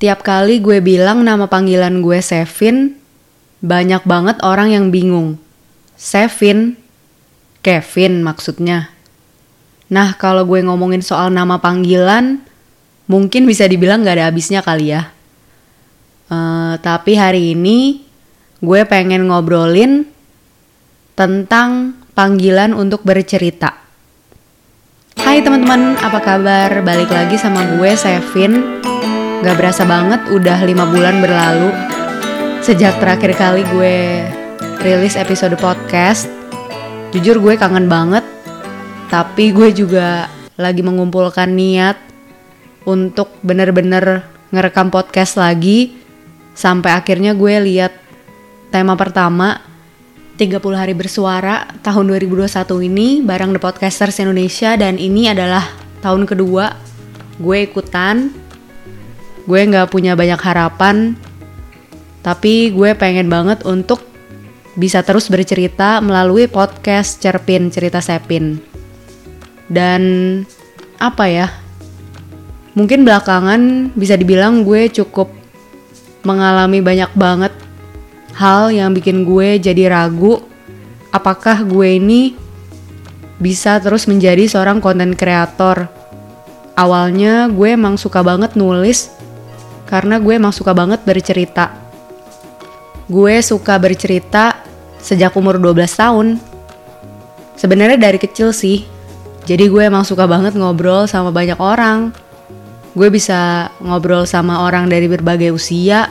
Tiap kali gue bilang nama panggilan gue Sevin, banyak banget orang yang bingung. Sevin, Kevin maksudnya. Nah, kalau gue ngomongin soal nama panggilan, mungkin bisa dibilang gak ada habisnya kali ya. Uh, tapi hari ini gue pengen ngobrolin tentang panggilan untuk bercerita. Hai teman-teman, apa kabar? Balik lagi sama gue, Sevin Gak berasa banget udah lima bulan berlalu. Sejak terakhir kali gue rilis episode podcast Jujur gue kangen banget. Tapi gue juga lagi mengumpulkan niat Untuk bener-bener ngerekam podcast lagi. Sampai akhirnya gue lihat tema pertama 30 hari bersuara tahun 2021 ini bareng The Podcasters Indonesia. Dan ini adalah tahun kedua gue ikutan gue nggak punya banyak harapan tapi gue pengen banget untuk bisa terus bercerita melalui podcast Cerpin Cerita Sepin. Dan apa ya mungkin belakangan bisa dibilang gue cukup mengalami banyak banget hal yang bikin gue jadi ragu apakah gue ini bisa terus menjadi seorang konten kreator. Awalnya gue emang suka banget nulis karena gue emang suka banget bercerita. Gue suka bercerita sejak umur 12 tahun. Sebenarnya dari kecil sih. Jadi gue emang suka banget ngobrol sama banyak orang. Gue bisa ngobrol sama orang dari berbagai usia,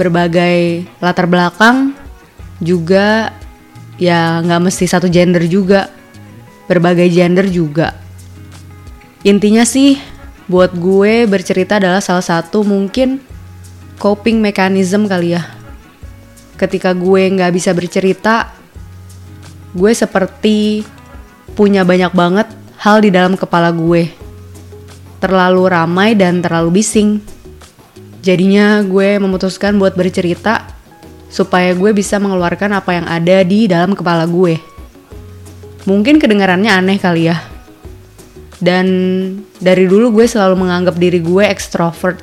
berbagai latar belakang, juga ya nggak mesti satu gender juga, berbagai gender juga. Intinya sih buat gue bercerita adalah salah satu mungkin coping mechanism kali ya. Ketika gue nggak bisa bercerita, gue seperti punya banyak banget hal di dalam kepala gue. Terlalu ramai dan terlalu bising. Jadinya gue memutuskan buat bercerita supaya gue bisa mengeluarkan apa yang ada di dalam kepala gue. Mungkin kedengarannya aneh kali ya, dan dari dulu gue selalu menganggap diri gue extrovert.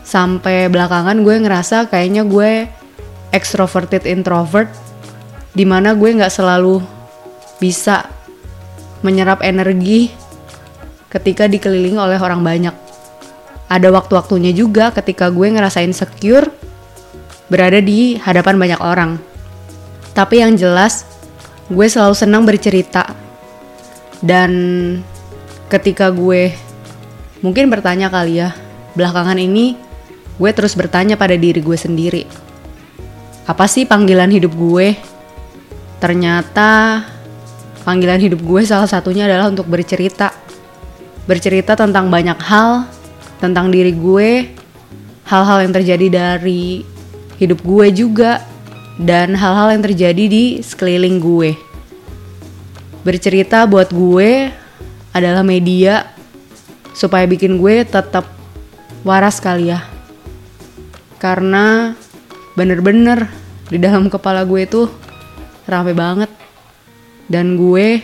Sampai belakangan gue ngerasa kayaknya gue extroverted introvert di mana gue nggak selalu bisa menyerap energi ketika dikelilingi oleh orang banyak. Ada waktu-waktunya juga ketika gue ngerasain secure berada di hadapan banyak orang. Tapi yang jelas gue selalu senang bercerita. Dan ketika gue mungkin bertanya kali ya, belakangan ini gue terus bertanya pada diri gue sendiri. Apa sih panggilan hidup gue? Ternyata panggilan hidup gue salah satunya adalah untuk bercerita. Bercerita tentang banyak hal, tentang diri gue, hal-hal yang terjadi dari hidup gue juga, dan hal-hal yang terjadi di sekeliling gue. Bercerita buat gue adalah media supaya bikin gue tetap waras kali ya. Karena bener-bener di dalam kepala gue tuh rame banget. Dan gue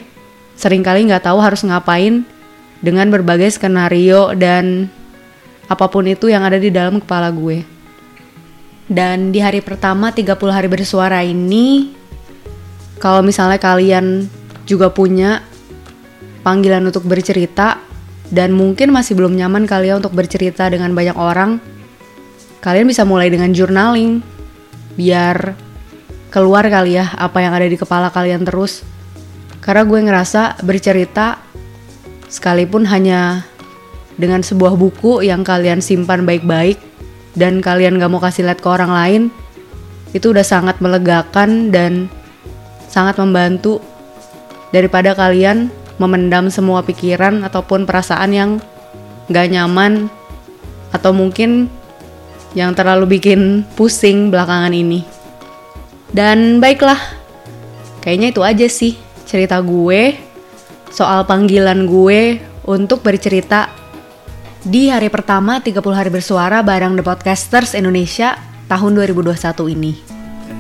sering kali nggak tahu harus ngapain dengan berbagai skenario dan apa pun itu yang ada di dalam kepala gue. Dan di hari pertama 30 hari bersuara ini, kalau misalnya kalian juga punya panggilan untuk bercerita dan mungkin masih belum nyaman kalian untuk bercerita dengan banyak orang, kalian bisa mulai dengan journaling biar keluar kali ya apa yang ada di kepala kalian terus. Karena gue ngerasa bercerita sekalipun hanya dengan sebuah buku yang kalian simpan baik-baik dan kalian gak mau kasih lihat ke orang lain, itu udah sangat melegakan dan sangat membantu daripada kalian memendam semua pikiran ataupun perasaan yang gak nyaman atau mungkin yang terlalu bikin pusing belakangan ini. Dan baiklah, kayaknya itu aja sih cerita gue soal panggilan gue untuk bercerita di hari pertama 30 hari bersuara bareng The Podcasters Indonesia tahun 2021 ini.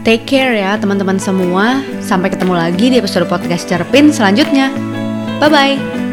Take care ya teman-teman semua. Sampai ketemu lagi di episode podcast Cerpin selanjutnya. 拜拜。